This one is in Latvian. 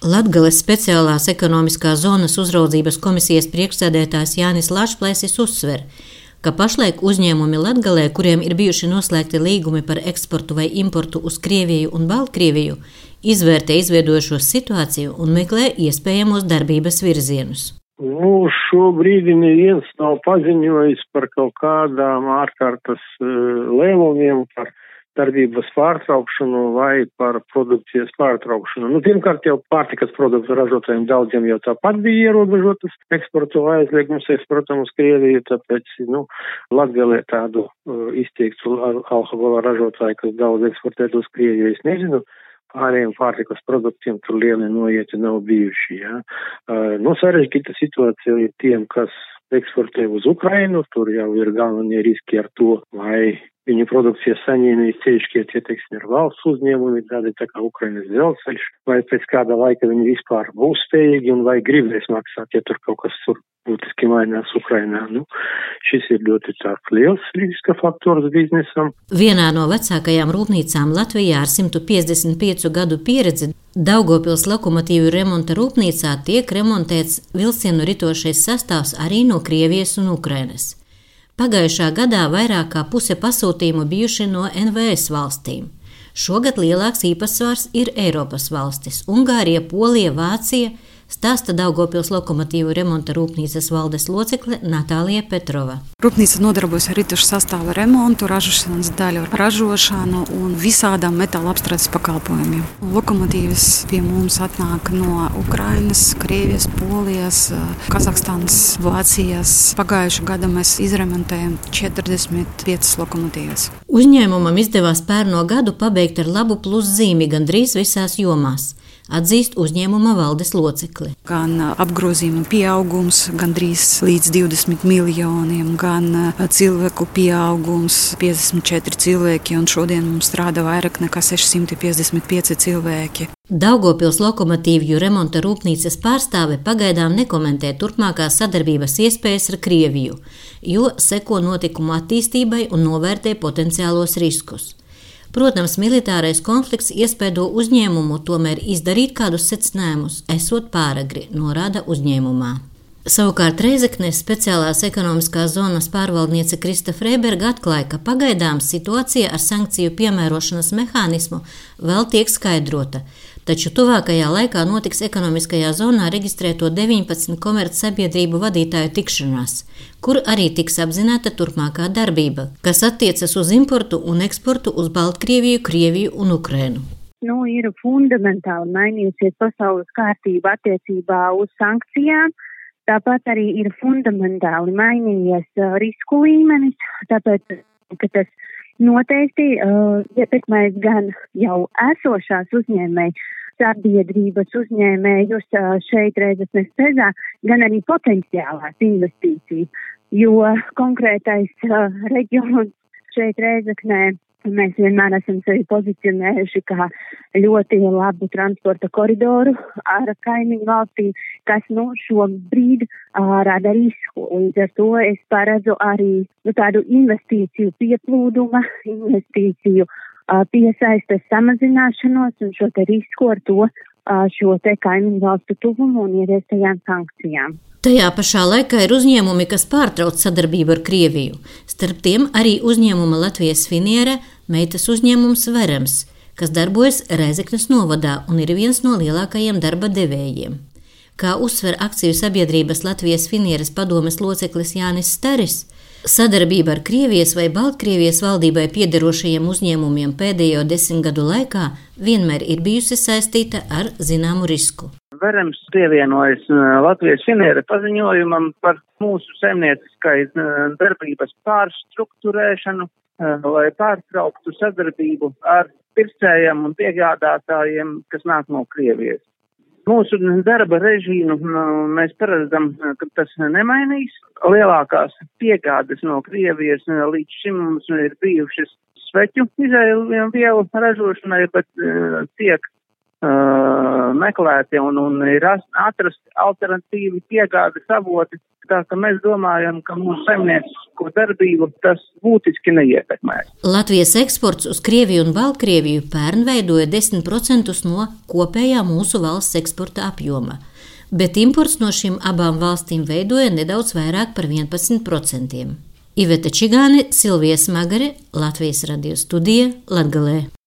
Latgales speciālās ekonomiskās zonas uzraudzības komisijas priekšsēdētājs Jānis Lašplēsis uzsver, ka pašlaik uzņēmumi Latgalē, kuriem ir bijuši noslēgti līgumi par eksportu vai importu uz Krieviju un Baltkrieviju, izvērtē izveidojušo situāciju un meklē iespējamos darbības virzienus. Nu, šobrīd neviens nav paziņojis par kaut kādām ārkārtas uh, lēmumiem, par darbības pārtraukšanu vai par produkcijas pārtraukšanu. Nu, pirmkārt, jau pārtikas produktu ražotājiem daudziem jau tāpat bija ierobežotas eksportu aizliegums eksportam uz Krieviju, tāpēc, nu, Latgalē tādu uh, izteiktu alkohola ražotāju, kas daudz eksportētu uz Krieviju, es nezinu. Pārējiem pārtikas produktiem tur lieli noieti nav bijuši. Ja. Uh, nu, sarežģīta situācija ir tiem, kas eksportē uz Ukrainu, tur jau ir galvenie riski ar to, vai Viņu produkcijas saņēmēji ceļškie tie, teiksim, ir valsts uzņēmumi, tādi tā kā Ukrainas dzelzceļš, vai pēc kāda laika viņi vispār būs spējīgi un vai gribēs maksāt, ja tur kaut kas tur būtiski mainās Ukrainā. Nu, šis ir ļoti tāds liels riska faktors biznesam. Vienā no vecākajām rūpnīcām Latvijā ar 155 gadu pieredzi Daugopils lokomotīvu remonta rūpnīcā tiek remontēts vilcienu ritošais sastāvs arī no Krievijas un Ukrainas. Pagājušā gadā vairāk kā puse pasūtījumu bijuši no NVS valstīm. Šogad lielāks īpatsvars ir Eiropas valstis - Ungārija, Polija, Vācija, stāsta Daugopils lokomotīvu remonta rūpnīcas valdes locekle Natālija Petrova. Rūpnīca nodarbojas ar ritušu sastāvu remontu, ražošanas daļu ražošanu un visādām metāla apstrādes pakalpojumiem. Lokomotīvas pie mums atnāk no Ukrainas, Krievijas, Polijas, Kazahstānas, Vācijas. Pagājušā gada mēs izremontējam 45 lokomotīvas. Uzņēmumam izdevās pērno gadu pabeigt ar labu pluszīmi gandrīz visās jomās atzīst uzņēmuma valdes locekli. Gan apgrozījuma pieaugums gandrīz līdz 20 miljoniem, gan cilvēku pieaugums 54 cilvēki, un šodien mums strādā vairāk nekā 655 cilvēki. Daugopils lokomotīvju remonta rūpnīcas pārstāve pagaidām nekomentē turpmākās sadarbības iespējas ar Krieviju, jo seko notikumu attīstībai un novērtē potenciālos riskus. Protams, militārais konflikts iespēdo uzņēmumu tomēr izdarīt kādus secinājumus, esot pāragri, norāda uzņēmumā. Savukārt Reizeknes speciālās ekonomiskās zonas pārvaldniece Krista Freiberga atklāja, ka pagaidām situācija ar sankciju piemērošanas mehānismu vēl tiek skaidrota, taču tuvākajā laikā notiks ekonomiskajā zonā reģistrēto 19 komercsabiedrību vadītāju tikšanās, kur arī tiks apzināta turpmākā darbība, kas attiecas uz importu un eksportu uz Baltkrieviju, Krieviju un Ukrainu. Nu, ir fundamentāli mainījusies pasaules kārtība attiecībā uz sankcijām. Tāpat arī ir fundamentāli mainījies uh, risku līmenis, tāpēc, ka tas noteikti uh, ietekmēs gan jau esošās uzņēmēju sabiedrības uzņēmējus šeit reizes nespēzā, gan arī potenciālās investīcijas, jo konkrētais reģions šeit reizeknē Mēs vienmēr esam sevi pozicionējuši kā ļoti labu transporta koridoru ar kaimiņu valstīm, kas nu šobrīd uh, rada risku. Līdz ar to es paredzu arī nu, tādu investīciju pieplūduma, investīciju piesaistes samazināšanos un šo te risku ar to šo te kaimiņu valstu tuvumu un ieviestajām sankcijām. Tajā pašā laikā ir uzņēmumi, kas pārtrauc sadarbību ar Krieviju. Starp tiem arī uzņēmuma Latvijas Finiere, meitas uzņēmums Verems, kas darbojas Reizeknas novadā un ir viens no lielākajiem darba devējiem. Kā uzsver akciju sabiedrības Latvijas Finieres padomes loceklis Jānis Staris, Sadarbība ar Krievijas vai Baltkrievijas valdībai piederošajiem uzņēmumiem pēdējo desmit gadu laikā vienmēr ir bijusi saistīta ar zināmu risku. Verams pievienojas uh, Latvijas finiera paziņojumam par mūsu saimnieciskai uh, darbības pārstruktūrēšanu, uh, lai pārtrauktu sadarbību ar pircējiem un piegādātājiem, kas nāk no Krievijas. Mūsu darba režīmu nu, mēs paredzam, ka tas nemainīs. Lielākās piegādes no Krievijas līdz šim mums ir bijušas sveķu izēvielu ražošanai, bet tiek uh, meklēti un, un ir atrast alternatīvi piegādes avoti. Tā ka mēs domājam, ka mūsu saimniecisko darbību tas būtiski neietekmēs. Latvijas eksports uz Krieviju un Baltkrieviju pērn veidoja 10% no kopējā mūsu valsts eksporta apjoma, bet imports no šīm abām valstīm veidoja nedaudz vairāk par 11%. Iveta Čigāne, Silvija Smagare, Latvijas radio studija Latgalē.